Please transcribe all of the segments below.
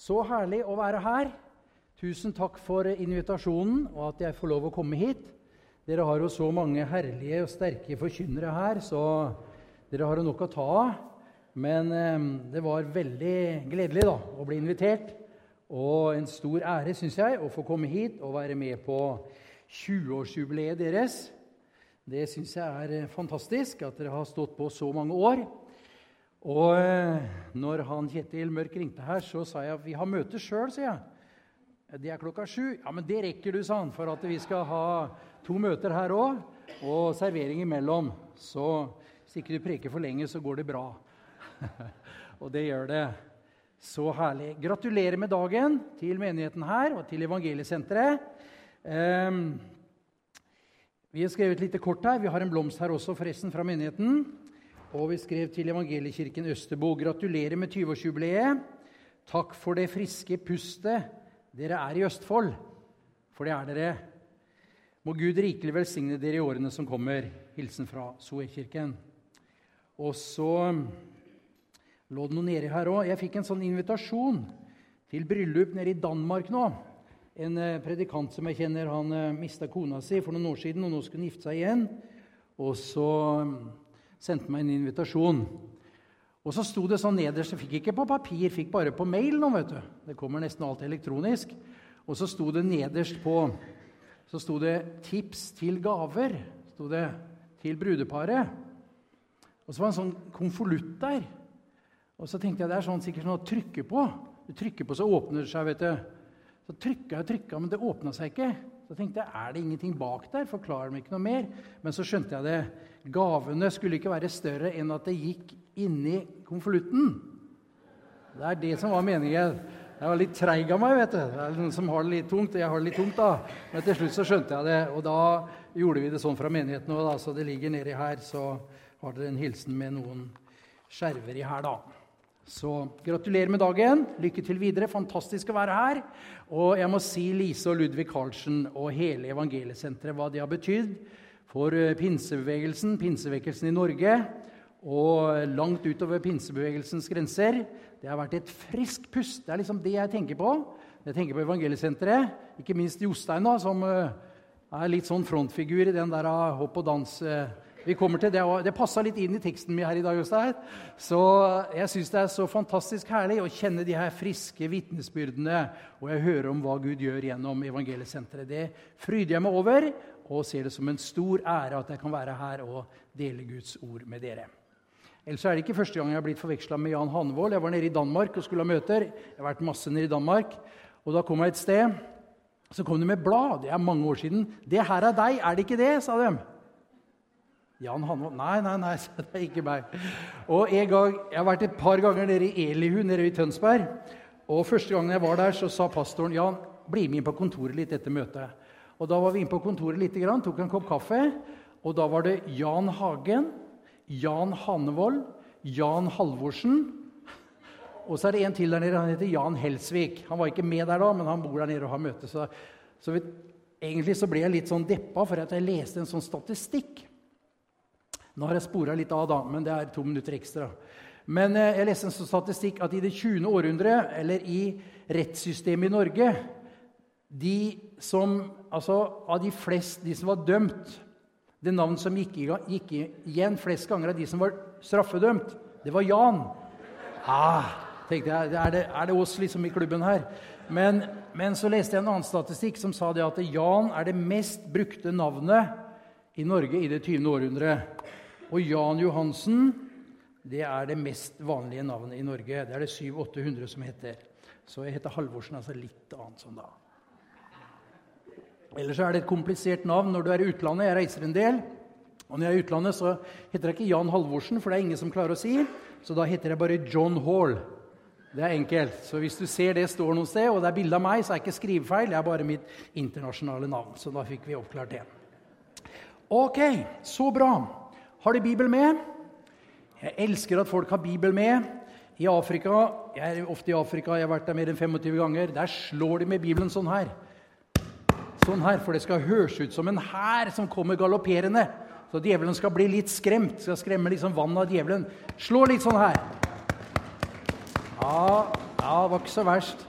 Så herlig å være her. Tusen takk for invitasjonen og at jeg får lov å komme hit. Dere har jo så mange herlige og sterke forkynnere her, så dere har jo nok å ta av. Men eh, det var veldig gledelig da, å bli invitert. Og en stor ære, syns jeg, å få komme hit og være med på 20-årsjubileet deres. Det syns jeg er eh, fantastisk at dere har stått på så mange år. Og eh, når han Kjetil Mørk ringte her, så sa jeg at vi har møte sjøl, sier jeg. Det er klokka sju. Ja, men det rekker du, sa han, for at vi skal ha to møter her òg. Og servering imellom. Så hvis ikke du preker for lenge, så går det bra. og det gjør det. Så herlig. Gratulerer med dagen til menigheten her og til Evangeliesenteret. Um, vi har skrevet et lite kort her. Vi har en blomst her også, forresten, fra menigheten. Og vi skrev til Evangeliekirken Østerbo gratulerer med 20-årsjubileet. Takk for det friske pustet dere er i Østfold, for det er dere. Må Gud rikelig velsigne dere i årene som kommer. Hilsen fra Soekirken. Og så lå det noe nedi her òg. Jeg fikk en sånn invitasjon til bryllup nede i Danmark nå. En eh, predikant som jeg kjenner, han eh, mista kona si for noen år siden, og nå skulle han gifte seg igjen. Og så sendte meg en invitasjon. Og så sto det sånn nederst Jeg fikk ikke på papir, fikk bare på mail nå. vet du. Det kommer nesten alt elektronisk. Og så sto det nederst på så sto det 'Tips til gaver' sto det til brudeparet. Og så var det en sånn konvolutt der. Og så tenkte jeg det er sånn sikkert sånn å trykke på. Du trykker på, så åpner det seg. vet du. Så trykka jeg og trykka, men det åpna seg ikke. Så tenkte jeg, er det ingenting bak der? Forklarer de ikke noe mer? Men så skjønte jeg det. Gavene skulle ikke være større enn at det gikk inni konvolutten. Det er det som var meningen. Jeg var litt treig av meg. vet du. Det er noen som har det litt tungt, og jeg har det litt tungt. da. Men til slutt så skjønte jeg det, og da gjorde vi det sånn fra menigheten òg. Så det ligger nedi her, så har dere en hilsen med noen skjerver i her, da. Så gratulerer med dagen. Lykke til videre. Fantastisk å være her. Og jeg må si Lise og Ludvig Karlsen og hele Evangeliesenteret hva de har betydd for eh, pinsebevegelsen, pinsevekkelsen i Norge, og langt utover pinsebevegelsens grenser. Det har vært et friskt pust. Det er liksom det jeg tenker på. Jeg tenker på Evangeliesenteret. Ikke minst Jostein, da, som eh, er litt sånn frontfigur i den der ah, hopp og dans. Vi kommer til Det Det passa litt inn i teksten min her i dag. Jostein. Så jeg syns det er så fantastisk herlig å kjenne de her friske vitnesbyrdene. Og jeg hører om hva Gud gjør gjennom Evangeliesenteret. Det fryder jeg meg over og ser det som en stor ære at jeg kan være her og dele Guds ord med dere. Ellers er det ikke første gang jeg har blitt forveksla med Jan Hanvold. Jeg var nede i Danmark og skulle ha møter. Jeg har vært masse nede i Danmark. Og da kom jeg et sted. Så kom de med blad. Det er mange år siden. 'Det her er deg, er det ikke det?' sa de. Jan Hanvold Nei, nei, nei, sa det er ikke meg. Og en gang, Jeg har vært et par ganger nede i Elihu nede i Tønsberg. Og Første gangen jeg var der, så sa pastoren Jan, bli med inn på kontoret litt etter møtet. Og Da var vi inne på kontoret litt, tok en kopp kaffe. Og da var det Jan Hagen, Jan Hanevold, Jan Halvorsen. Og så er det en til der nede. Han heter Jan Helsvik. Han var ikke med der da, men han bor der nede og har møte. Så, så vi, egentlig så ble jeg litt sånn deppa for at jeg leste en sånn statistikk nå har jeg spora litt av, da, men det er to minutter ekstra. Men eh, jeg leste en sånn statistikk at i det 20. århundre, eller i rettssystemet i Norge de som, altså Av de flest, de som var dømt Det navnet som gikk, gikk igjen flest ganger av de som var straffedømt, det var Jan. Ah, tenkte jeg, er det, er det oss liksom i klubben her? Men, men, så leste jeg en annen statistikk som sa det at Jan er det mest brukte navnet i Norge i det 20. århundret. Og Jan Johansen det er det mest vanlige navnet i Norge. Det er det 700-800 som heter. Så jeg heter Halvorsen, altså litt annet sånn da. Ellers er det et komplisert navn når du er i utlandet. Jeg reiser en del. Og når jeg er i utlandet, så heter jeg ikke Jan Halvorsen, for det er ingen som klarer å si. Så da heter jeg bare John Hall. Det er enkelt. Så hvis du ser det står noe sted, og det er bilde av meg, så er det ikke skrivefeil. Det er bare mitt internasjonale navn. Så da fikk vi oppklart det. Ok, så bra. Har de Bibel med? Jeg elsker at folk har Bibel med. I Afrika, Jeg er ofte i Afrika, jeg har vært der mer enn 25 ganger. Der slår de med Bibelen sånn her. Sånn her, For det skal høres ut som en hær som kommer galopperende. Så djevelen skal bli litt skremt. Skal skremme liksom vann av djevelen. Slå litt sånn her. Ja, Ja, det var ikke så verst.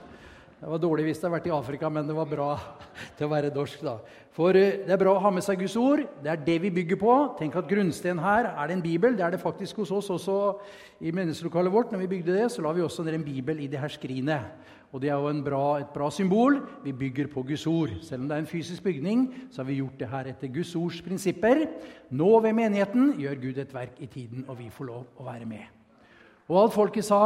Det var dårlig hvis det hadde vært i Afrika, men det var bra til å være norsk. da. For eh, det er bra å ha med seg Guds ord. Det er det vi bygger på. Tenk at grunnsten her er det en bibel. Det er det faktisk hos oss også i menneskelokalet vårt. Når vi bygde det, så la vi også ned en bibel i det her skrinet. Og det er jo bra, et bra symbol. Vi bygger på Guds ord. Selv om det er en fysisk bygning, så har vi gjort det her etter Guds ords prinsipper. Nå ved menigheten gjør Gud et verk i tiden, og vi får lov å være med. Og alt folket sa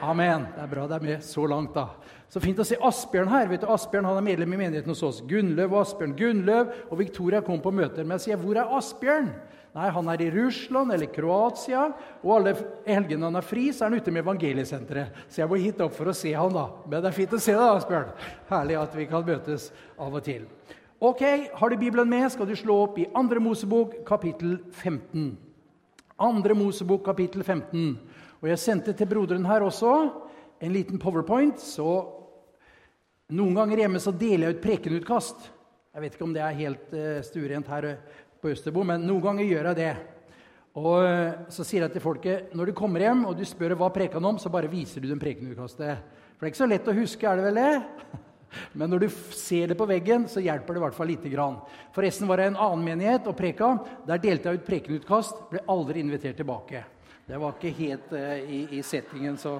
Amen. Det er bra det er med så langt, da. Så fint å se Asbjørn her. Vet du, Asbjørn han er medlem i menigheten hos oss. Gunnløv og Asbjørn. Gunnløv og Victoria kom på møter. Men jeg sier, 'Hvor er Asbjørn?' Nei, han er i Russland eller Kroatia. Og alle helgene han er fri, så er han ute med Evangeliesenteret. Så jeg må hit opp for å se han da. Men det er fint å se deg, Asbjørn. Herlig at vi kan møtes av og til. Ok, Har du Bibelen med, skal du slå opp i 2. Mosebok, kapittel 15. 2. Mosebok, kapittel 15. Og jeg sendte til broderen her også en liten powerpoint. så Noen ganger hjemme så deler jeg ut prekenutkast. Jeg vet ikke om det er helt uh, stuerent her eh, på Østerbo, men noen ganger gjør jeg det. Og uh, Så sier jeg til folket når du kommer hjem og du spør hva preker om, så bare viser du dem prekenutkastet. For det er ikke så lett å huske, er det vel det? Men når du ser det på veggen, så hjelper det i hvert fall lite grann. Forresten var det en annen menighet og preka. Der delte jeg ut prekenutkast. Ble aldri invitert tilbake. Det var ikke helt uh, i, i, settingen. Så,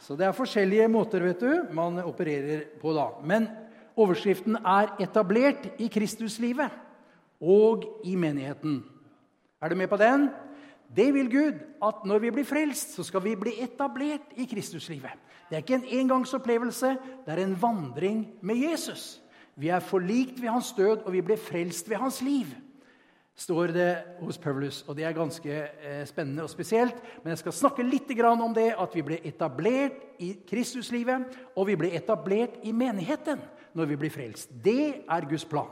så, det er forskjellige måter vet du, man opererer på da. Men overskriften er 'etablert i Kristuslivet og i menigheten'. Er du med på den? Det vil Gud at når vi blir frelst, så skal vi bli etablert i Kristuslivet. Det er ikke en engangsopplevelse, det er en vandring med Jesus. Vi er forlikt ved hans død, og vi ble frelst ved hans liv står det hos Paulus. Og det er ganske eh, spennende og spesielt. Men jeg skal snakke litt om det at vi ble etablert i Kristuslivet, og vi ble etablert i menigheten når vi blir frelst. Det er Guds plan.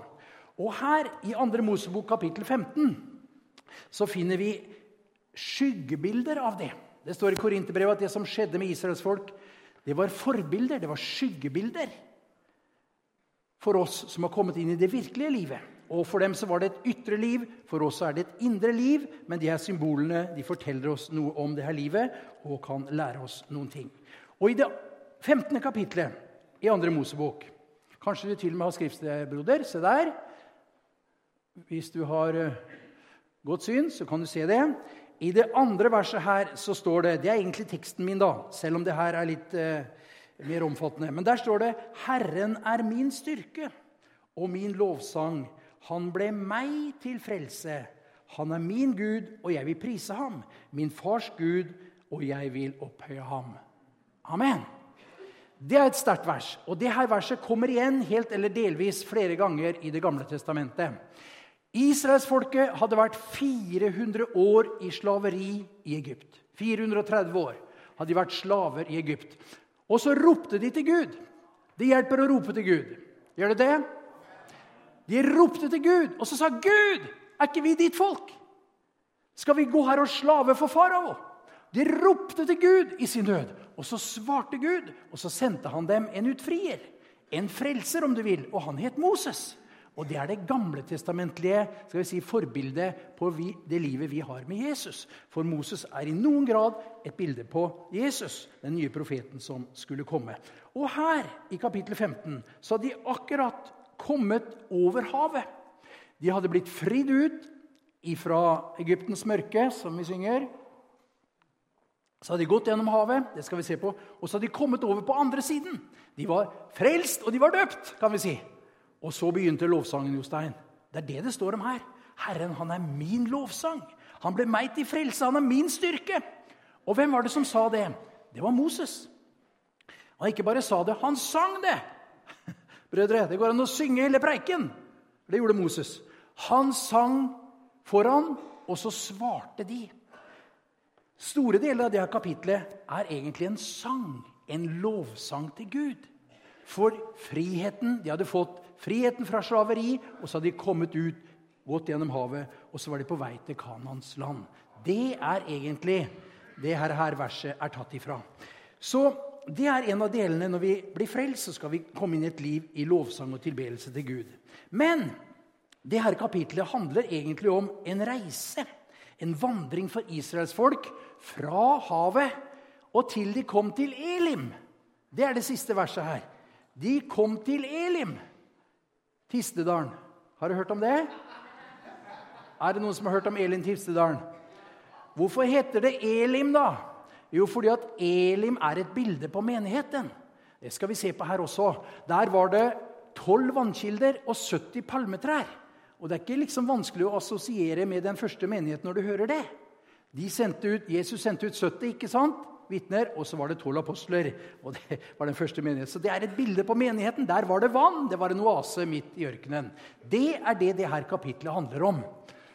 Og her i 2. Mosebok kapittel 15 så finner vi skyggebilder av det. Det står i Korinterbrevet at det som skjedde med Israels folk, det var forbilder, det var skyggebilder for oss som har kommet inn i det virkelige livet. Og For dem så var det et ytre liv, for oss er det et indre liv. Men de her symbolene de forteller oss noe om det her livet og kan lære oss noen ting. Og I det 15. kapitlet i andre Mosebok Kanskje du til og med har skriftsted, broder. Se der. Hvis du har eh, godt syn, så kan du se det. I det andre verset her så står det Det er egentlig teksten min, da, selv om det her er litt eh, mer omfattende. Men der står det 'Herren er min styrke og min lovsang'. Han ble meg til frelse. Han er min Gud, og jeg vil prise ham. Min fars Gud, og jeg vil opphøye ham. Amen. Det er et sterkt vers. Og det her verset kommer igjen helt eller delvis flere ganger i Det gamle testamentet. Israelsfolket hadde vært 400 år i slaveri i Egypt. 430 år hadde de vært slaver i Egypt. Og så ropte de til Gud. Det hjelper å rope til Gud. Gjør det det? De ropte til Gud, og så sa Gud, er ikke vi ditt folk? Skal vi gå her og slave for farao? De ropte til Gud i sin nød, og så svarte Gud, og så sendte han dem en utfrier. En frelser, om du vil, og han het Moses. Og Det er det gamle testamentlige skal vi si, forbildet på vi, det livet vi har med Jesus. For Moses er i noen grad et bilde på Jesus, den nye profeten som skulle komme. Og her, i kapittel 15, så hadde de akkurat kommet over havet. De hadde blitt fridd ut fra Egyptens mørke, som vi synger. Så hadde de gått gjennom havet, det skal vi se på, og så hadde de kommet over på andre siden. De var frelst, og de var døpt, kan vi si. Og så begynte lovsangen, Jostein. Det er det det står om her. Herren, han er min lovsang. Han ble meg til frelse. Han er min styrke. Og hvem var det som sa det? Det var Moses. Han ikke bare sa det, han sang det. Brødre, det går an å synge hele preiken. Det gjorde Moses. Han sang foran, og så svarte de. Store deler av det her kapitlet er egentlig en sang, en lovsang til Gud. For friheten De hadde fått friheten fra slaveri, og så hadde de kommet ut, gått gjennom havet, og så var de på vei til Kanans land. Det er egentlig det her, her verset er tatt ifra. Så det er en av delene når vi blir frelst, så skal vi komme inn i et liv i lovsang og tilbedelse til Gud. Men det her kapitlet handler egentlig om en reise. En vandring for Israels folk fra havet og til de kom til Elim. Det er det siste verset her. De kom til Elim, Tistedalen. Har du hørt om det? Er det noen som har hørt om Elim Tistedalen? Hvorfor heter det Elim, da? Jo, fordi at Elim er et bilde på menigheten. Det skal vi se på her også. Der var det tolv vannkilder og 70 palmetrær. Og Det er ikke liksom vanskelig å assosiere med den første menigheten når du hører det. De sendte ut, Jesus sendte ut 70 ikke sant? Vitner, og så var det tolv apostler. og det var den første menigheten. Så det er et bilde på menigheten. Der var det vann. Det var en oase midt i ørkenen. Det er det det her kapitlet handler om.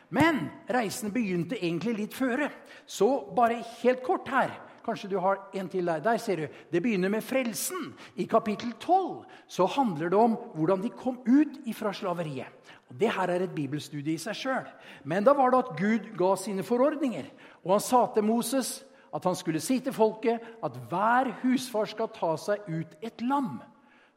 Men reisen begynte egentlig litt føre. Så bare helt kort her Kanskje du har en til der. Der ser du. Det begynner med frelsen. I kapittel 12 så handler det om hvordan de kom ut fra slaveriet. Og Det her er et bibelstudie i seg sjøl. Men da var det at Gud ga sine forordninger. Og han sa til Moses at han skulle si til folket at hver husfar skal ta seg ut et lam.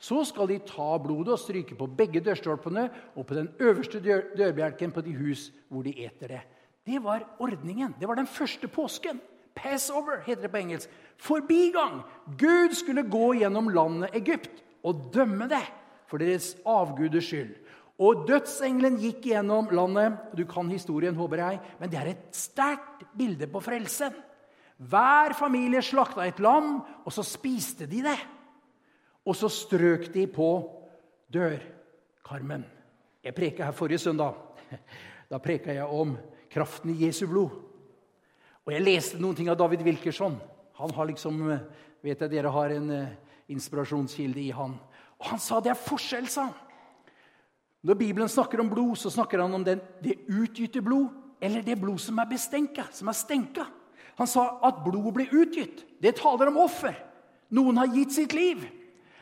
Så skal de ta blodet og stryke på begge dørstolpene og på den øverste dør dørbjelken på de hus hvor de eter det. Det var ordningen. Det var den første påsken. Passover heter det på engelsk. Forbigang. Gud skulle gå gjennom landet Egypt og dømme det for deres avguders skyld. Og dødsengelen gikk gjennom landet. Du kan historien, håper jeg, men det er et sterkt bilde på frelsen. Hver familie slakta et lam, og så spiste de det. Og så strøk de på dørkarmen. Jeg preka her forrige søndag. Da preka jeg om kraften i Jesu blod. Og jeg leste noen ting av David Wilkerson. Han har liksom, vet jeg dere har en uh, inspirasjonskilde i han. Og han sa det er forskjell, sa han. Når Bibelen snakker om blod, så snakker han om den, det utgytte blod eller det blod som er bestenka, som er stenka. Han sa at blodet blir utgitt. Det taler om offer. Noen har gitt sitt liv.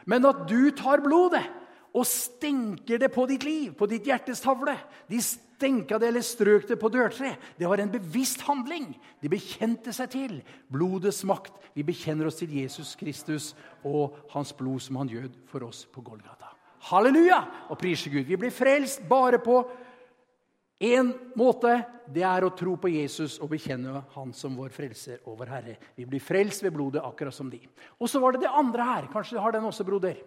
Men at du tar blodet og stenker det på ditt liv, på ditt hjertes tavle De stenka det eller strøk det på dørtre. Det var en bevisst handling. De bekjente seg til blodets makt. Vi bekjenner oss til Jesus Kristus og hans blod som han gjød for oss på Golgata. Halleluja! Og priser Gud. Vi blir frelst bare på én måte. Det er å tro på Jesus og bekjenne Han som vår frelser og vår Herre. Vi blir frelst ved blodet, akkurat som de. Og så var det det andre her. Kanskje du har den også, broder.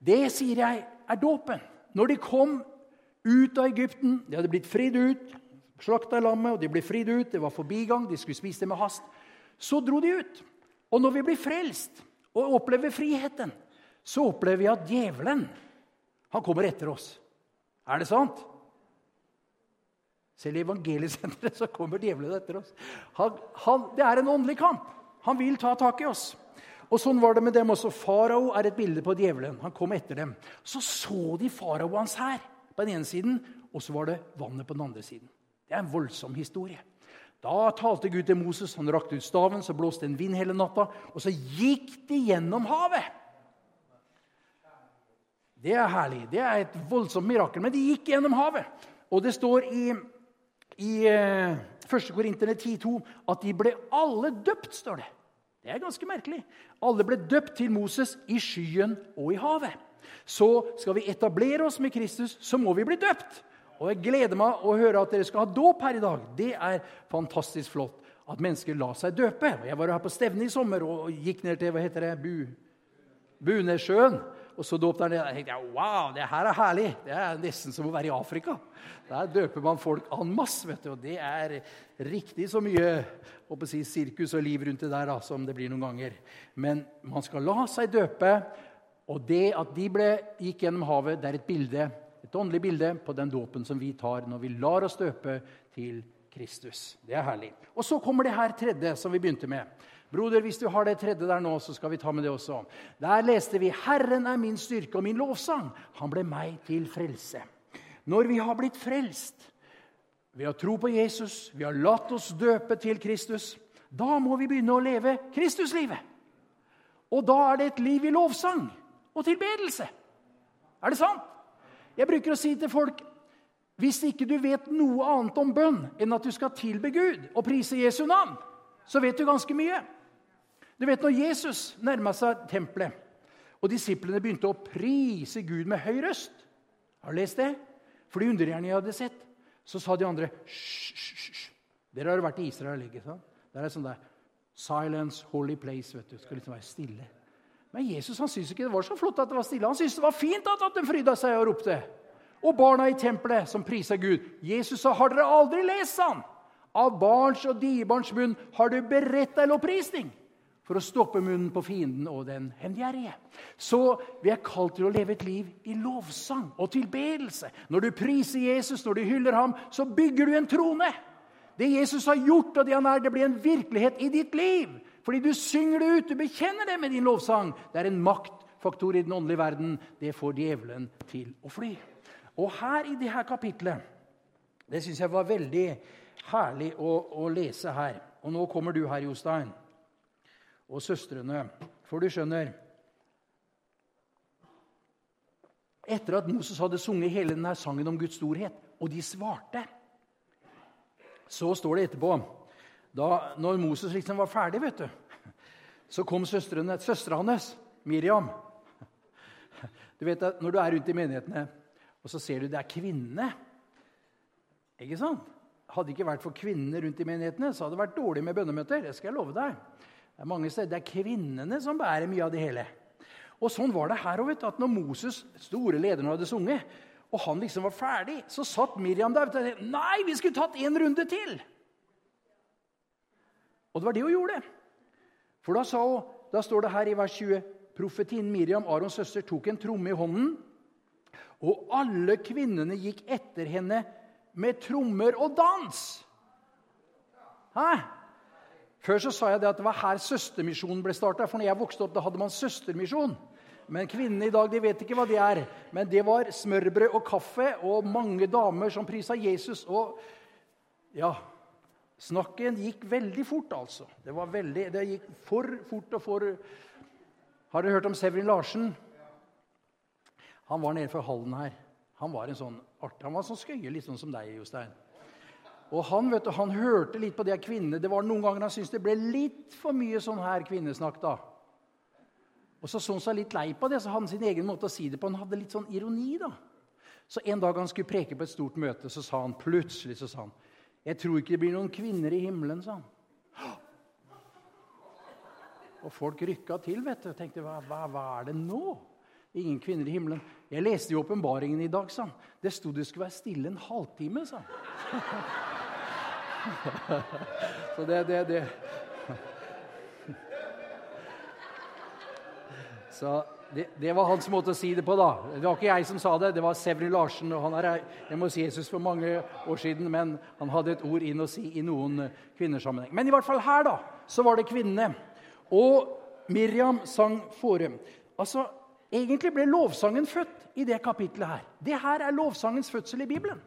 Det sier jeg er dåpen. Når de kom ut av Egypten. De hadde blitt fridd ut. Slakta lammet, og de ble fridd ut. Det var forbigang. De skulle spise det med hast. Så dro de ut. Og når vi blir frelst og opplever friheten, så opplever vi at djevelen han kommer etter oss. Er det sant? Selv i evangeliesenteret så kommer djevelen etter oss. Han, han, det er en åndelig kamp. Han vil ta tak i oss. Og Sånn var det med dem også. Farao er et bilde på djevelen. Han kom etter dem. Så så de farao hans her på den ene siden, og så var det vannet på den andre siden. Det er en voldsom historie. Da talte Gud til Moses, han rakte ut staven, så blåste en vind hele natta, og så gikk de gjennom havet. Det er herlig. Det er et voldsomt mirakel. Men de gikk gjennom havet. Og det står i, i 1. Eh, Korinterne 10,2 at de ble alle døpt, står det. Det er ganske merkelig. Alle ble døpt til Moses i skyen og i havet. Så skal vi etablere oss med Kristus, så må vi bli døpt. Og Jeg gleder meg å høre at dere skal ha dåp her i dag. Det er fantastisk flott at mennesker lar seg døpe. Jeg var her på stevne i sommer og gikk ned til hva heter det, Bu, Bunesjøen. Og så dåp der nede. Jeg tenkte wow, det her er herlig. Det er nesten som å være i Afrika. Der døper man folk en masse. vet du, Og det er riktig så mye si, sirkus og liv rundt det der da, som det blir noen ganger. Men man skal la seg døpe og det at de ble, gikk gjennom havet, det er et bilde, et åndelig bilde på den dåpen som vi tar når vi lar oss døpe til Kristus. Det er herlig. Og så kommer det her tredje, som vi begynte med. Broder, hvis du har det tredje der nå, så skal vi ta med det også. Der leste vi 'Herren er min styrke og min lovsang'. Han ble meg til frelse. Når vi har blitt frelst ved å tro på Jesus, vi har latt oss døpe til Kristus, da må vi begynne å leve Kristuslivet. Og da er det et liv i lovsang og tilbedelse. Er det sant? Jeg bruker å si til folk hvis ikke du vet noe annet om bønn enn at du skal tilbe Gud og prise Jesu navn, så vet du ganske mye. Du vet Når Jesus nærma seg tempelet, og disiplene begynte å prise Gud med høy røst Har du lest det? For de jeg hadde sett, så sa de andre Hysj, hysj, hysj. Dere har vært i Israel. ikke sant? Der er sånn der Silence, holy place. vet du. Skal liksom være stille. Men Jesus han syntes ikke det var så flott at det var stille. Han syntes det var fint at, at de fryda seg og ropte. Og barna i tempelet som prisa Gud. Jesus sa, 'Har dere aldri lest', han? 'Av barns og diebarns munn har du beredt deg lovprisning' for å stoppe munnen på fienden og den hevngjerrige. Så vi er kalt til å leve et liv i lovsang og tilbedelse. Når du priser Jesus, når du hyller ham, så bygger du en trone. Det Jesus har gjort, og det han er, det blir en virkelighet i ditt liv. Fordi du synger det ut, du bekjenner det med din lovsang. Det er en maktfaktor i den åndelige verden. Det får djevelen til å fly. Og her i dette kapitlet Det syns jeg var veldig herlig å, å, lese her. Og nå kommer du her, Jostein, og søstrene. For du skjønner Etter at Moses hadde sunget hele denne sangen om Guds storhet, og de svarte så står det etterpå da når Moses liksom var ferdig, vet du, så kom søstrene, søstera hans, Miriam. Du vet at Når du er rundt i menighetene, og så ser du det er kvinnene Ikke sant? Hadde det ikke vært for kvinnene rundt i menighetene, så hadde det vært dårlig med bønnemøter. Det skal jeg love deg. Det er mange steder, det er kvinnene som bærer mye av det hele. Og Sånn var det her òg. Når Moses, store lederen, hadde sunget, og han liksom var ferdig, så satt Miriam der og tenkte nei, vi skulle tatt en runde til. Og det var det hun gjorde. For da, sa hun, da står det her i vers 20 Profetien Miriam, Arons søster, tok en tromme i hånden, og alle kvinnene gikk etter henne med trommer og dans. Hæ? Før så sa jeg det at det var her søstermisjonen ble starta. For når jeg vokste opp, da hadde man søstermisjon. Men kvinnene i dag de vet ikke hva det er. Men det var smørbrød og kaffe og mange damer som prisa Jesus. Og ja Snakken gikk veldig fort, altså. Det, var veldig, det gikk for fort og for Har dere hørt om Severin Larsen? Han var nede for hallen her. Han var en sånn artig, han var sånn skøye, litt sånn som deg, Jostein. Og han vet du, han hørte litt på de kvinnene. Det var Noen ganger han syntes det ble litt for mye sånn her kvinnesnakk. da. Og så så han seg litt lei på det, så hadde han sin egen måte å si det på. Han hadde litt sånn ironi. da. Så en dag han skulle preke på et stort møte, så sa han plutselig så sa han, 'Jeg tror ikke det blir noen kvinner i himmelen', sa han. Og folk rykka til vet du, og tenkte hva, hva, hva, er det nå? Ingen kvinner i himmelen. Jeg leste i åpenbaringen i dag. sa han. Det sto det skulle være stille en halvtime. sa han. Så det, det, det. Så det, det, var hans måte å si det på. da. Det var ikke jeg som sa det, det var Severin Larsen. og Han er jeg må si Jesus for mange år siden, men han hadde et ord inn å si i noen kvinnesammenheng. Men i hvert fall her da, så var det kvinnene. Og Miriam sang fore. Altså, Egentlig ble lovsangen født i det kapitlet her. Det her er lovsangens fødsel i Bibelen.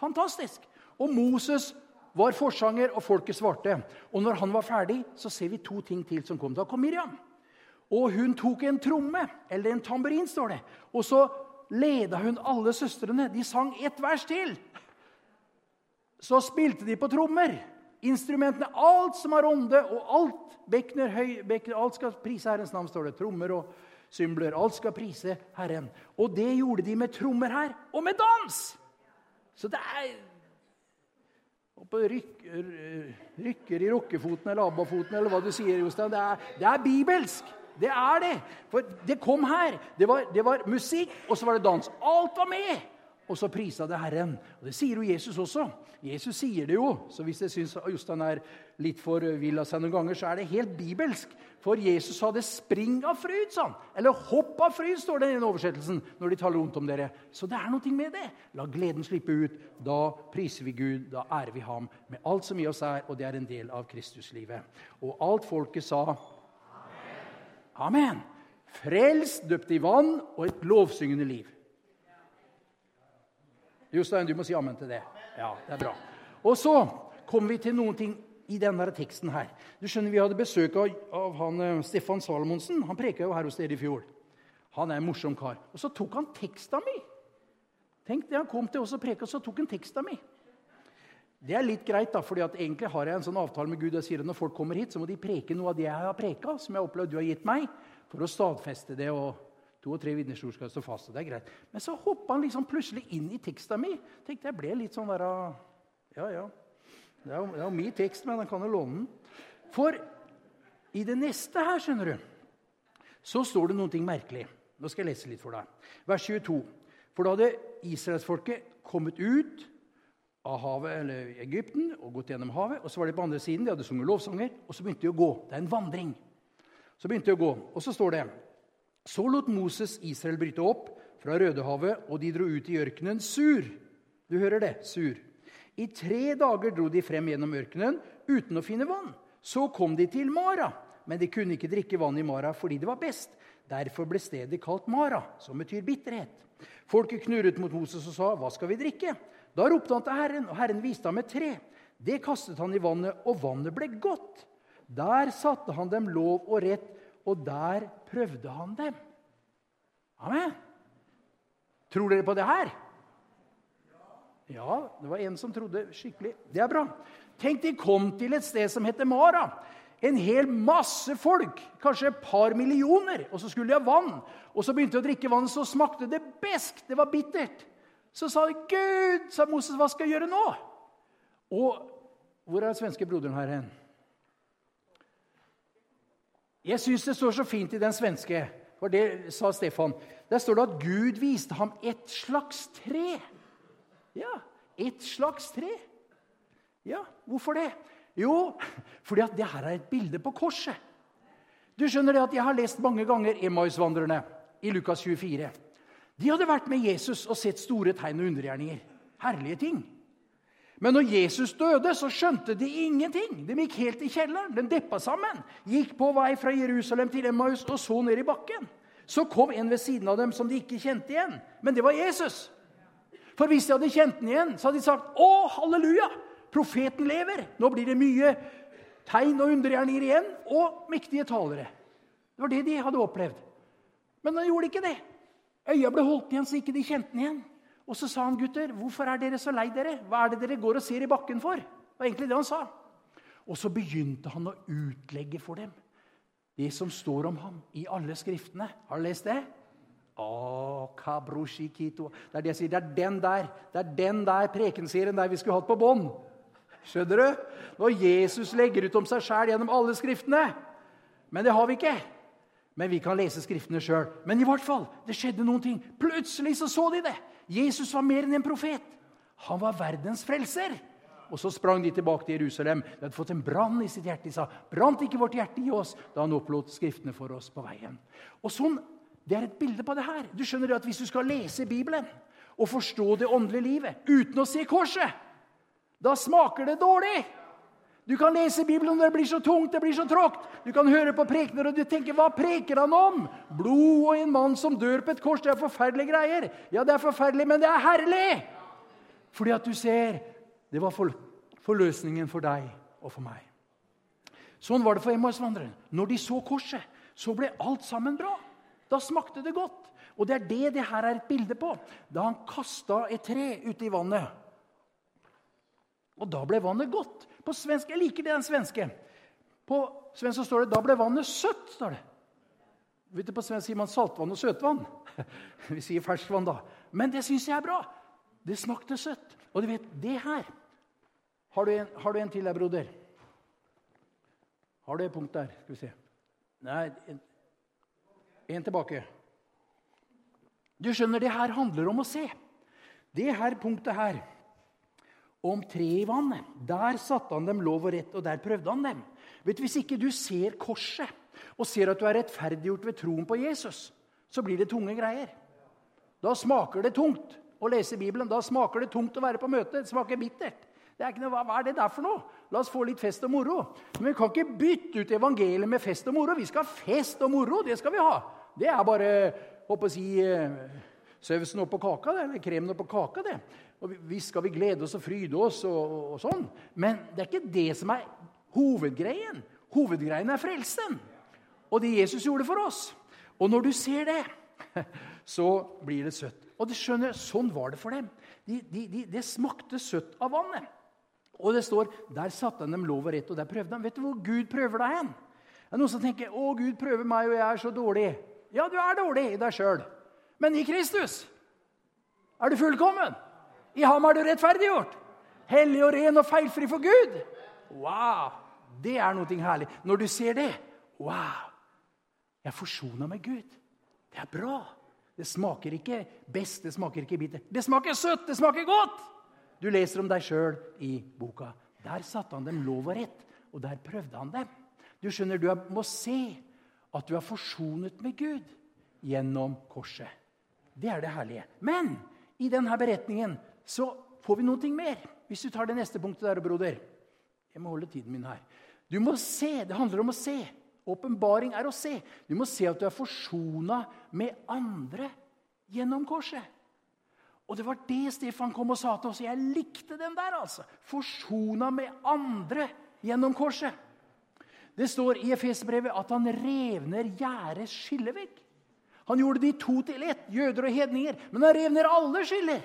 Fantastisk. Og Moses var forsanger, og folket svarte. Og når han var ferdig, så ser vi to ting til som kom. Da kom Miriam. Og hun tok en tromme, eller en tamburin, står det. Og så leda hun alle søstrene. De sang ett vers til. Så spilte de på trommer. Instrumentene, alt som har ånde, og alt Bekner, høy, Bekner, alt skal prise Herrens navn, står det. Trommer og symbler. Alt skal prise Herren. Og det gjorde de med trommer her, og med dans! Så det er Oppe rykker, rykker i rukkefoten eller abbafoten, eller hva du sier, Jostein. Det, det er bibelsk! Det er det. For det kom her. Det var, det var musikk, og så var det dans. Alt var med! Og så prisa det Herren. Og Det sier jo Jesus også. Jesus sier det jo. Så hvis jeg syns Jostein er litt for vill av seg noen ganger, så er det helt bibelsk. For Jesus sa det 'spring av fryd', sa han. Eller 'hopp av fryd', står det i den oversettelsen. når de taler rundt om dere. Så det er noe med det. La gleden slippe ut. Da priser vi Gud, da ærer vi ham med alt som i oss er, og det er en del av Kristuslivet. Og alt folket sa Amen. Frelst, døpt i vann og et lovsyngende liv. Jostein, du må si amen til det. Ja, det er bra. Og så kommer vi til noen ting i denne teksten her. Du skjønner, Vi hadde besøk av, av han, uh, Stefan Salomonsen. Han preka jo her hos dere i fjor. Han er en morsom kar. Og så tok han teksta mi. Tenk det, Han kom til oss og preka, så tok han teksta mi. Det er litt greit, da, fordi egentlig har jeg en sånn avtale med Gud. Jeg sier at Når folk kommer hit, så må de preke noe av det jeg har preka, som jeg opplevd du har gitt meg, for å stadfeste det. og To og tre vitnesbyrd skal stå fast. og det er greit. Men så hoppa han liksom plutselig inn i teksta mi. Tenkte Jeg ble litt sånn der, Ja, ja. Det er jo, det er jo min tekst, men han kan jo låne den. For i det neste her, skjønner du, Så står det noe merkelig. Nå skal jeg lese litt for deg. Vers 22. For da hadde israelsfolket kommet ut av havet, eller Egypten og gått gjennom havet. Og så var de på andre siden, de hadde sunget lovsanger, og så begynte de å gå. Det er en vandring. Så begynte de å gå, og så står det Så lot Moses Israel bryte opp fra Rødehavet, og de dro ut i ørkenen sur. Du hører det? Sur. I tre dager dro de frem gjennom ørkenen uten å finne vann. Så kom de til Mara, men de kunne ikke drikke vann i Mara fordi det var best. Derfor ble stedet kalt Mara, som betyr bitterhet. Folket knurret mot Moses og sa, 'Hva skal vi drikke?' Da ropte han til Herren, og Herren viste ham et tre. Det kastet han i vannet, og vannet ble godt. Der satte han dem lov og rett, og der prøvde han dem. Amen. Tror dere på det her? Ja, det var en som trodde skikkelig. Det er bra. Tenk, de kom til et sted som heter Mara. En hel masse folk, kanskje et par millioner. Og så skulle de ha vann. Og så begynte de å drikke vann, så smakte det besk. Det var bittert. Så sa de, 'Gud', sa Moses, 'hva skal jeg gjøre nå?' Og hvor er den svenske broderen her hen? Jeg syns det står så fint i den svenske, for det sa Stefan. Der står det at Gud viste ham et slags tre. Ja, et slags tre. Ja, hvorfor det? Jo, fordi at det her er et bilde på korset. Du skjønner det at Jeg har lest mange ganger Emmausvandrerne i Lukas 24. De hadde vært med Jesus og sett store tegn og undergjerninger. Herlige ting. Men når Jesus døde, så skjønte de ingenting. De gikk helt i kjelleren. De deppa sammen. Gikk på vei fra Jerusalem til Emmaus og så ned i bakken. Så kom en ved siden av dem som de ikke kjente igjen. Men det var Jesus. For hvis de hadde kjent den igjen, så hadde de sagt 'Å, halleluja! Profeten lever!' Nå blir det mye tegn og undergjerninger igjen, og mektige talere. Det var det de hadde opplevd. Men han gjorde ikke det. Øya ble holdt igjen så ikke de kjente den igjen. Og så sa han, 'Gutter, hvorfor er dere så lei dere? Hva er det dere går og ser i bakken for?' Det var egentlig det han sa. Og så begynte han å utlegge for dem det som står om ham i alle skriftene. Har du lest det? Oh. Det er det jeg sier. Det er den der det er den der prekenserien der vi skulle hatt på bånd. Skjønner du? Når Jesus legger ut om seg sjæl gjennom alle skriftene. Men det har vi ikke. Men vi kan lese Skriftene sjøl. Men i hvert fall, det skjedde noen ting. Plutselig så, så de det. Jesus var mer enn en profet. Han var verdens frelser. Og så sprang de tilbake til Jerusalem. De hadde fått en brann i sitt hjerte. De sa, 'Brant ikke vårt hjerte i oss?' da han opplot Skriftene for oss på veien. Og sånn, Det er et bilde på det her. Du skjønner at Hvis du skal lese Bibelen og forstå det åndelige livet uten å se korset, da smaker det dårlig. Du kan lese Bibelen, når det blir så tungt, det blir så tråkt. Du kan høre på prekener, og du tenker 'Hva preker han om?' Blod og en mann som dør på et kors. Det er forferdelige greier. Ja, det er forferdelig, men det er herlig! Fordi at du ser det var forløsningen for deg og for meg. Sånn var det for Emmausvandreren. Når de så korset, så ble alt sammen bra. Da smakte det godt. Og det er det det her er et bilde på. Da han kasta et tre ute i vannet. Og da ble vannet godt. På svensk, Jeg liker det den svenske. På svensk så står det 'da ble vannet søtt'. står det. Vet du, På svensk sier man saltvann og søtvann. Vi sier ferskvann, da. Men det syns jeg er bra. Det smakte søtt. Og du vet, det her Har du en, har du en til der, broder? Har du et punkt der? Skal vi se. Nei, en, en tilbake. Du skjønner, det her handler om å se. Det her punktet her om treet i vannet. Der satte han dem lov og rett, og der prøvde han dem. Vet du, Hvis ikke du ser korset og ser at du er rettferdiggjort ved troen på Jesus, så blir det tunge greier. Da smaker det tungt å lese Bibelen. Da smaker det tungt å være på møte. Det smaker bittert. Det er ikke noe, hva er det der for noe? La oss få litt fest og moro. Men vi kan ikke bytte ut evangeliet med fest og moro. Vi skal ha fest og moro. Det skal vi ha. Det er bare håper å si, eh, sausen oppå kaka, det, eller kremen oppå kaka. det. Og Visst skal vi glede oss og fryde oss, og, og, sånn, men det er ikke det som er hovedgreien. Hovedgreien er frelsen og det Jesus gjorde for oss. Og når du ser det, så blir det søtt. Og du skjønner, Sånn var det for dem. De, de, de, det smakte søtt av vannet. Og det står der satte han dem lov og rett, og der prøvde han. Vet du hvor Gud prøver deg hen? Det er noen som tenker 'Å, Gud prøver meg, og jeg er så dårlig'. Ja, du er dårlig i deg sjøl. Men i Kristus er du fullkommen. I ham er du rettferdiggjort. Hellig og ren og feilfri for Gud. Wow! Det er noe herlig. Når du ser det Wow! Jeg er forsona med Gud. Det er bra. Det smaker ikke best, det smaker ikke bitter. Det smaker søtt, det smaker godt! Du leser om deg sjøl i boka. Der satte han dem lov og rett, og der prøvde han dem. Du skjønner, du må se at du er forsonet med Gud gjennom korset. Det er det herlige. Men i denne beretningen så får vi noe mer. Hvis du tar det neste punktet der, broder. Jeg må holde tiden min her. Du må se. Det handler om å se. Åpenbaring er å se. Du må se at du er forsona med andre gjennom korset. Og det var det Stefan kom og sa til oss. Jeg likte den der. altså. Forsona med andre gjennom korset. Det står i Efesbrevet at han revner gjerdets skillevegg. Han gjorde de to til ett, jøder og hedninger. Men han rev ned alle skiller.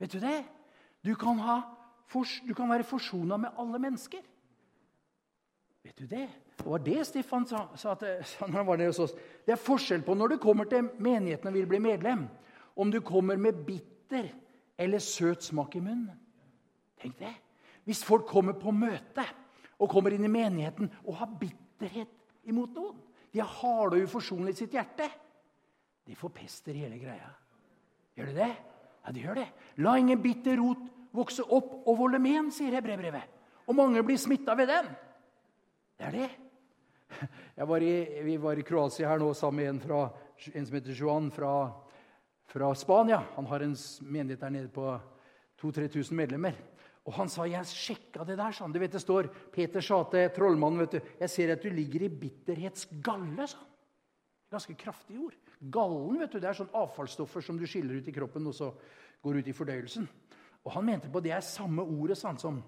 Vet du det? Du kan, ha, du kan være forsona med alle mennesker. Vet du det? Det var det Stefan sa, sa, til, sa når han var nede hos oss. Det er forskjell på når du kommer til menigheten og vil bli medlem, om du kommer med bitter eller søt smak i munnen. Tenk det. Hvis folk kommer på møte og kommer inn i menigheten og har bitterhet imot noen De har harde og uforsonlige i sitt hjerte. De forpester hele greia. Gjør de det? Ja, de gjør det. La ingen bitter rot vokse opp og volde men, sier hebreerbrevet. Og mange blir smitta ved den. Det er det. Var i, vi var i Kroatia her nå sammen med en, fra, en som heter Juan fra, fra, Spania. Han har en menighet der nede på 2000-3000 medlemmer. Og Han sa jeg sjekka det der. sånn. Du vet Det står Peter sa til trollmannen vet du, jeg ser at du ligger i bitterhetsgalle. sa han. Ganske kraftig ord. Gallen vet du, det er sånn avfallsstoffer som du skiller ut i kroppen og så går ut i fordøyelsen. Og Han mente på det er samme ordet sånn, som,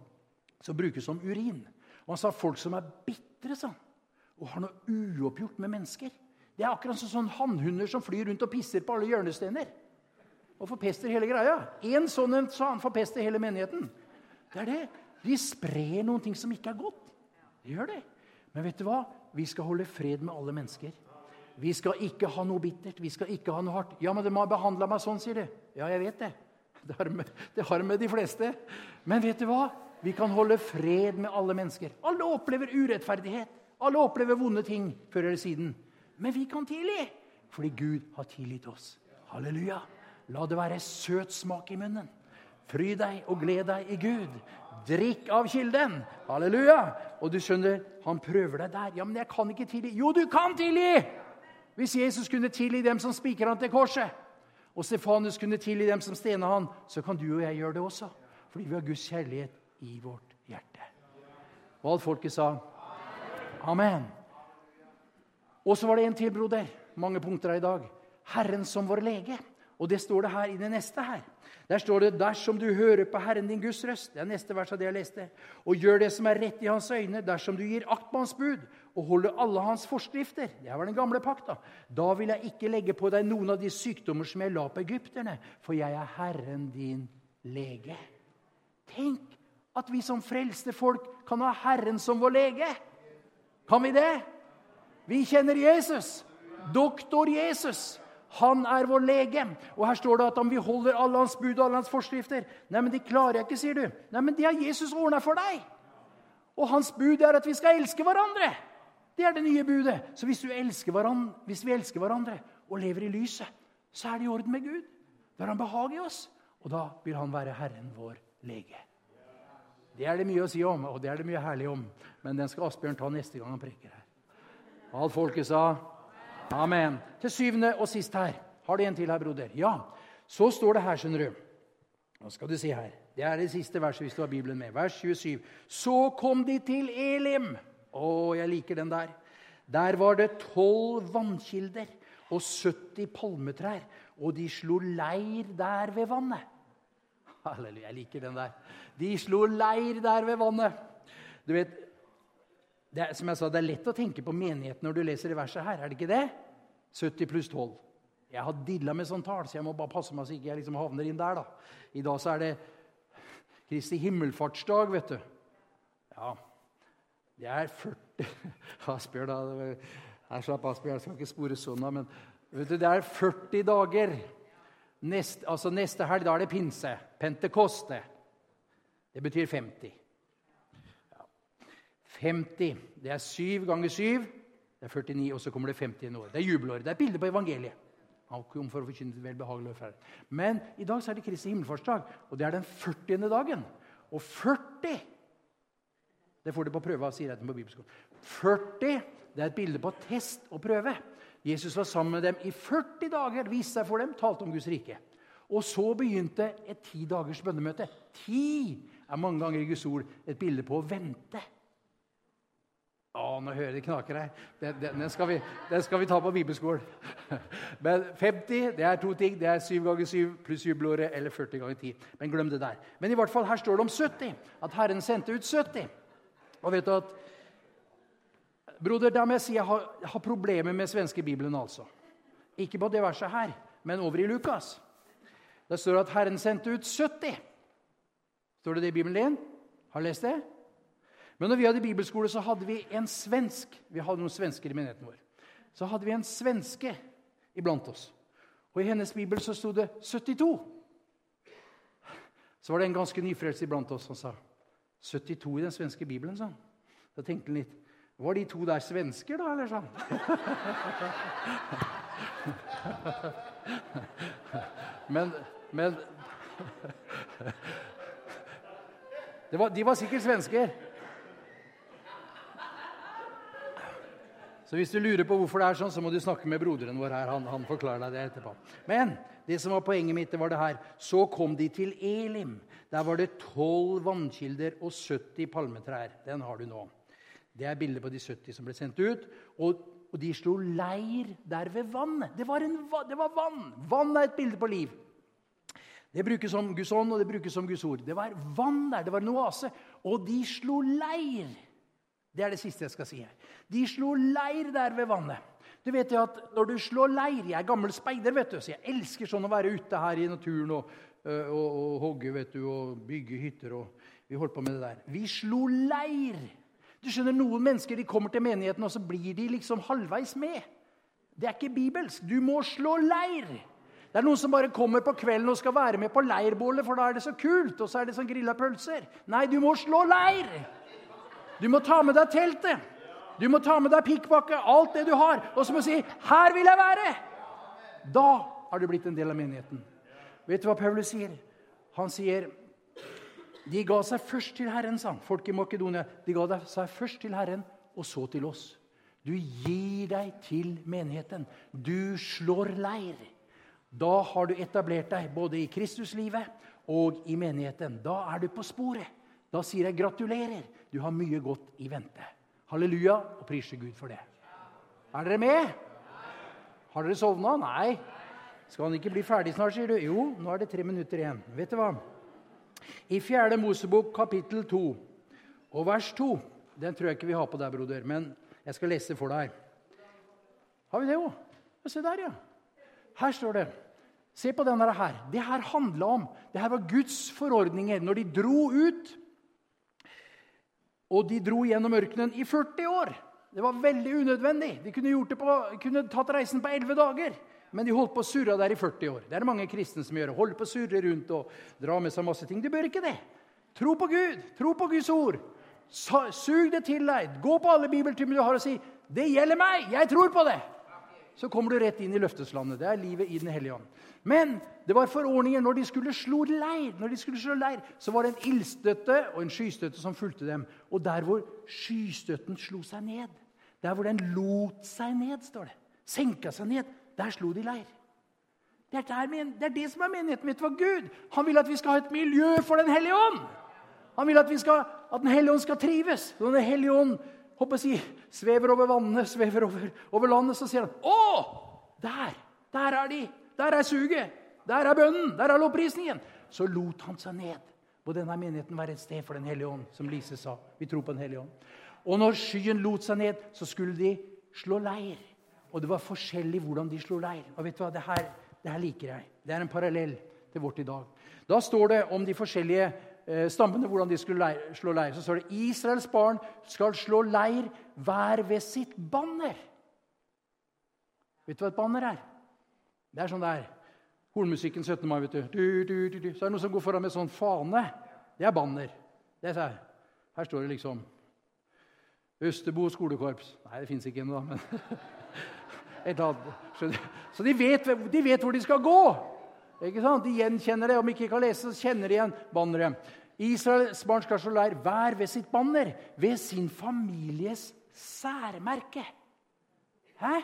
som brukes som urin. Og Han sa folk som er bitre sånn, og har noe uoppgjort med mennesker. Det er akkurat som sånn hannhunder som flyr rundt og pisser på alle hjørnestener. Og forpester hele greia. Én sånn en sa han forpester hele menigheten. Det er det. De sprer noen ting som ikke er godt. De gjør det. Men vet du hva? Vi skal holde fred med alle mennesker. Vi skal ikke ha noe bittert. Vi skal ikke ha noe hardt. Ja, men de har behandla meg sånn, sier de. Ja, jeg vet det. Det har, med, det har med de fleste. Men vet du hva? Vi kan holde fred med alle mennesker. Alle opplever urettferdighet. Alle opplever vonde ting før eller siden. Men vi kan tilgi fordi Gud har tilgitt oss. Halleluja. La det være søt smak i munnen. Fry deg og gled deg i Gud. Drikk av kilden. Halleluja. Og du skjønner, han prøver deg der. Ja, men jeg kan ikke tilgi. Jo, du kan tilgi! Hvis Jesus kunne tilgi dem som spiker han til korset, og Stefanus kunne tilgi dem som stena han, så kan du og jeg gjøre det også. Fordi vi har Guds kjærlighet i vårt hjerte. Og alt folket sa Amen. Og så var det en til, broder. Mange punkter her i dag. Herren som vår lege. Og det står det her i det neste her. Der står det 'dersom du hører på Herren din Guds røst'. Det er neste vers av det jeg leste. 'Og gjør det som er rett i hans øyne', dersom du gir akt på hans bud og holde alle hans forskrifter. Det var den gamle pakta. Da vil jeg ikke legge på deg noen av de sykdommer som jeg la på egypterne, for jeg er Herren din lege. Tenk at vi som frelste folk kan ha Herren som vår lege. Kan vi det? Vi kjenner Jesus. Doktor Jesus. Han er vår lege. Og her står det at om vi holder alle hans bud og alle hans forskrifter Nei, men de klarer jeg ikke, sier du. Nei, men det har Jesus ordna for deg. Og hans bud er at vi skal elske hverandre. Det er det nye budet. Så hvis, hvis vi elsker hverandre og lever i lyset, så er det i orden med Gud. Da har han behag i oss, og da vil han være Herren vår lege. Det er det mye å si om, og det er det mye herlig om. Men den skal Asbjørn ta neste gang han preker her. Alt folket sa amen. Til syvende og sist her. Har du en til her, broder? Ja. Så står det her, skjønner du. Nå skal du se her. Det er det siste verset hvis du har Bibelen med. Vers 27. Så kom de til Elim. Å, jeg liker den der. Der var det tolv vannkilder og 70 palmetrær, og de slo leir der ved vannet. Halleluja, jeg liker den der. De slo leir der ved vannet. Du vet, det er, som jeg sa, det er lett å tenke på menigheten når du leser i verset her. er det ikke det? 70 pluss 12. Jeg har dilla med sånn tall, så jeg må bare passe meg så ikke jeg liksom havner inn der. da. I dag så er det Kristi himmelfartsdag, vet du. Ja, det er 40 Asbjørn, da. Jeg slapp Asbjørn, jeg skal ikke spore sånn, men vet du, det er 40 dager. Neste, altså neste helg da er det pinse. Pentekoste. Det betyr 50. 50. Det er 7 ganger 7. Det er 49, og så kommer det 50 år. Det er jubelåret. Det er bilde på evangeliet. Kom for å forkynne Men i dag så er det Kristi himmelfartsdag, og det er den 40. dagen. Og 40 Det får du på prøve, sier jeg på bibelskolen. 40 det er et bilde på test og prøve. Jesus var sammen med dem i 40 dager, viste seg for dem, talte om Guds rike. Og så begynte et ti dagers bønnemøte. Ti er mange ganger i Guds ord et bilde på å vente. Å, nå hører det knaker her. Den, den, den, skal vi, den, skal vi, ta på bibelskolen. Men 50 det er to ting. Det er 7 ganger 7 pluss jubelåret eller 40 ganger 10. Men glem det der. Men i hvert fall her står det om 70. At Herren sendte ut 70. Og vet du at Broder, da må jeg si jeg har, jeg har problemer med svenske bibelen. altså. Ikke på det verset her, men over i Lukas. Det står at Herren sendte ut 70. Står det det i Bibelen din? Har du lest det? Men når vi hadde bibelskole, så hadde vi en svensk. Vi hadde noen svensker i menigheten vår. Så hadde vi en svenske iblant oss. Og i hennes bibel så sto det 72. Så var det en ganske nyfrelst iblant oss som sa 72 i den svenske bibelen. sa han. Da tenkte han litt Var de to der svensker, da, eller sånn? men, men var, De var sikkert svensker. Så hvis du lurer på hvorfor det er sånn, så må du snakke med broderen vår her. Han, han forklarer deg det etterpå. Men det som var poenget mitt, det var det her. Så kom de til Elim. Der var det tolv vannkilder og 70 palmetrær. Den har du nå. Det er bildet på de 70 som ble sendt ut. Og, og de slo leir der ved vannet. Det var, det var vann. Vann er et bilde på liv. Det brukes som Guds ånd, og det brukes som Guds ord. Det var vann der, det var en oase. Og de slo leir. Det er det siste jeg skal si her. De slo leir der ved vannet. Du vet jo at når du slår leir Jeg er gammel speider, vet du, så jeg elsker sånn å være ute her i naturen og, og, og hogge vet du, og bygge hytter. og Vi holdt på med det der. Vi slo leir. Du skjønner, Noen mennesker de kommer til menigheten, og så blir de liksom halvveis med. Det er ikke bibelsk. Du må slå leir. Det er noen som bare kommer på kvelden og skal være med på leirbålet, for da er det så kult, og så er det sånn grilla pølser. Nei, du må slå leir! Du må ta med deg teltet. Du må ta med deg pikkpakke, alt det du har. Og så må du si 'Her vil jeg være'. Da har du blitt en del av menigheten. Vet du hva Paulus sier? Han sier de ga seg først til Herren, sa han. Folk i Makedonia. De ga seg først til Herren, og så til oss. Du gir deg til menigheten. Du slår leir. Da har du etablert deg både i Kristuslivet og i menigheten. Da er du på sporet. Da sier jeg gratulerer. Du har mye godt i vente. Halleluja, og priser Gud for det. Er dere med? Har dere sovna? Nei. Skal han ikke bli ferdig snart, sier du? Jo, nå er det tre minutter igjen. Vet du hva? I 4. Mosebok kapittel 2 og vers 2 Den tror jeg ikke vi har på der, broder, men jeg skal lese for deg. Har vi det òg? Se der, ja. Her står det. Se på denne her. Det her handla om Det her var Guds forordninger når de dro ut og de dro gjennom ørkenen i 40 år. Det var veldig unødvendig. De kunne, på, kunne tatt reisen på 11 dager. Men de holdt på å surre der i 40 år. Det er det mange kristne som gjør. Holder på å surre rundt og dra med seg masse ting. De bør ikke det. Tro på Gud. Tro på Guds ord. Sug det til deg. Gå på alle bibeltimer du har og si 'Det gjelder meg. Jeg tror på det.' Så kommer du rett inn i løfteslandet. Det er livet i Den hellige ånd. Men det var forordninger når de skulle slå leir. Når de skulle slå leir, Så var det en ildstøtte og en skystøtte som fulgte dem. Og der hvor skystøtten slo seg ned, der hvor den lot seg ned, står det, senka seg ned, der slo de leir. Det er, der, det er, det som er menigheten. mitt for? Gud han vil at vi skal ha et miljø for Den hellige ånd. Han vil at, skal, at Den hellige ånd skal trives. Den hellige ånd håper jeg, svever over vannene, svever over, over landet, så sier han 'Å! Der! Der er de! Der er suget! Der er bønnen! Der er lovprisningen!' Så lot han seg ned. Må denne menigheten være et sted for Den hellige ånd, som Lise sa. Vi tror på Den hellige ånd. Og når skyen lot seg ned, så skulle de slå leir. Og det var forskjellig hvordan de slo leir. Og vet du hva? Det her, det her liker jeg. Det er en parallell til vårt i dag. Da står det om de forskjellige stammene, hvordan de skulle leir, slå leir. Så står det Israels barn skal slå leir hver ved sitt banner. Vet du hva et banner er? Det er sånn der hornmusikken 17. mai. vet du. Du, du, du. Så er det noen som går foran med sånn fane. Det er banner. Det er her. her står det liksom Østerbo skolekorps. Nei, det fins ikke ennå, men. Så de vet, de vet, hvor de skal gå. Ikke sant? De gjenkjenner det. Om de ikke kan lese, så kjenner de igjen banneret. Israels barn skal slå leir hver ved sitt banner, ved sin families særmerke. Hæ?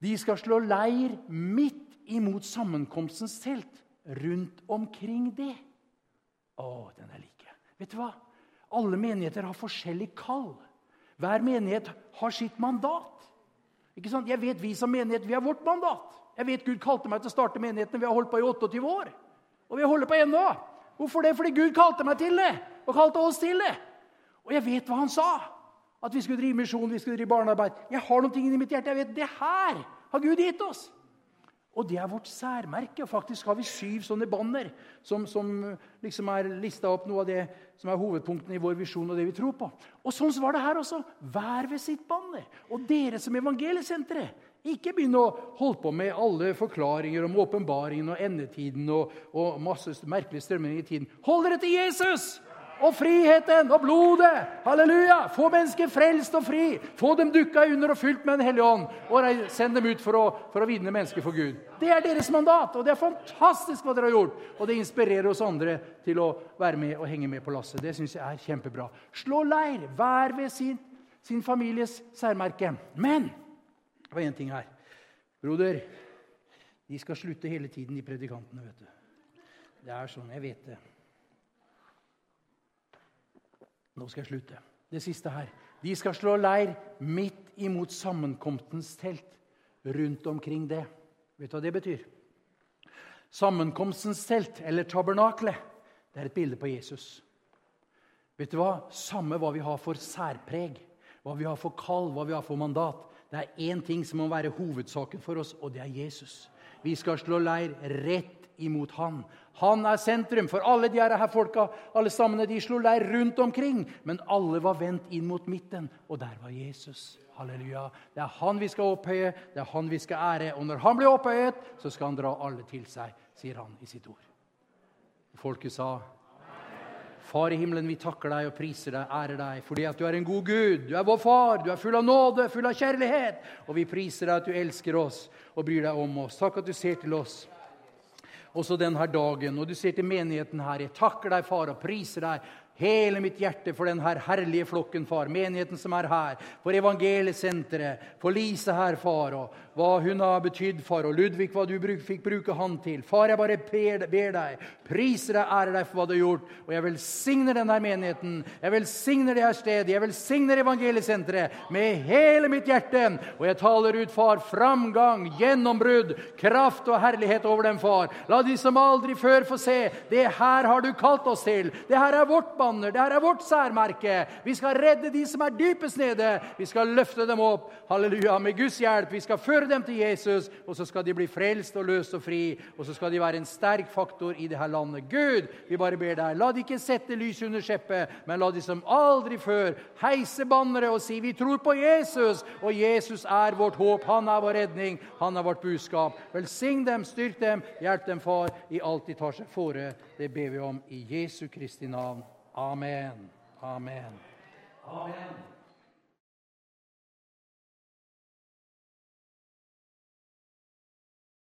De skal slå leir midt imot sammenkomstens telt, rundt omkring det. Å, den er like. Vet du hva? Alle menigheter har forskjellig kall. Hver menighet har sitt mandat. Ikke sant? Jeg vet Vi som menighet vi har vårt mandat. Jeg vet Gud kalte meg til å starte menigheten. Vi har holdt på i 28 år. Og vi holder på ennå. Hvorfor det? Fordi Gud kalte meg til det. Og kalte oss til det. Og jeg vet hva han sa. At vi skulle drive misjon, vi skulle drive barnearbeid. Jeg har noen ting i mitt hjerte. Jeg vet det her har Gud gitt oss. Og det er vårt særmerke. og Faktisk har vi syv sånne banner som, som liksom er lista opp noe av det som er hovedpunktene i vår visjon og det vi tror på. Og Sånn var det her også. Hver ved sitt banner. Og dere som evangeliesenteret, ikke begynn å holde på med alle forklaringer om åpenbaringen og endetiden og, og masse merkelige strømninger i tiden. Hold dere til Jesus! og friheten og blodet. Halleluja! Få mennesker frelst og fri. Få dem dukka under og fylt med Den hellige ånd. Og send dem ut for å, for å vinne mennesker for Gud. Det er deres mandat, og det er fantastisk hva dere har gjort. Og det inspirerer oss andre til å være med og henge med på lasset. Det syns jeg er kjempebra. Slå leir. Vær ved sin, sin families særmerke. Men det var én ting her. Broder, de skal slutte hele tiden, de predikantene. vet du. Det er sånn. Jeg vet det. Nå skal jeg slutte. Det siste her. De skal slå leir midt imot sammenkomstens telt. Rundt omkring det. Vet du hva det betyr? Sammenkomstens telt, eller tabernakle, det er et bilde på Jesus. Vet du hva? Samme hva vi har for særpreg, hva vi har for kall, hva vi har for mandat. Det er én ting som må være hovedsaken for oss, og det er Jesus. Vi skal slå leir rett imot han. Han er sentrum for alle de her folka. Alle sammen de slo leir rundt omkring, men alle var vendt inn mot midten, og der var Jesus. Halleluja. Det er han vi skal opphøye, det er han vi skal ære. Og når han blir opphøyet, så skal han dra alle til seg, sier han i sitt ord. Folket sa Far i himmelen, vi takker deg og priser deg, ærer deg, fordi at du er en god Gud. Du er vår far, du er full av nåde, full av kjærlighet. Og vi priser deg at du elsker oss og bryr deg om oss. Takk at du ser til oss også denne dagen. Og du ser til menigheten her, jeg takker deg, far, og priser deg hele mitt hjerte for denne herlige flokken, far. Menigheten som er her, for evangeliesenteret, for Lise her, far, og hva hun har betydd, far, og Ludvig, hva du fikk bruke han til. Far, jeg bare ber, ber deg, priser deg, ærer deg for hva du har gjort, og jeg velsigner denne menigheten. Jeg velsigner det her stedet, jeg velsigner evangeliesenteret med hele mitt hjerte. Og jeg taler ut, far, framgang, gjennombrudd, kraft og herlighet over dem, far. La de som aldri før få se, det her har du kalt oss til. Det her er vårt barn banner. Dette er vårt særmerke. Vi skal redde de som er dypest nede. Vi skal løfte dem opp halleluja, med Guds hjelp. Vi skal føre dem til Jesus, og så skal de bli frelst og løst og fri. Og så skal de være en sterk faktor i dette landet. Gud, vi bare ber deg, la de ikke sette lys under skjeppet, men la de som aldri før heise bannere og si vi tror på Jesus, og Jesus er vårt håp. Han er vår redning. Han er vårt budskap. Velsign dem, styrk dem, hjelp dem, far, i alt de tar seg fore. Det ber vi om i Jesu Kristi navn. Amen. Amen. Amen.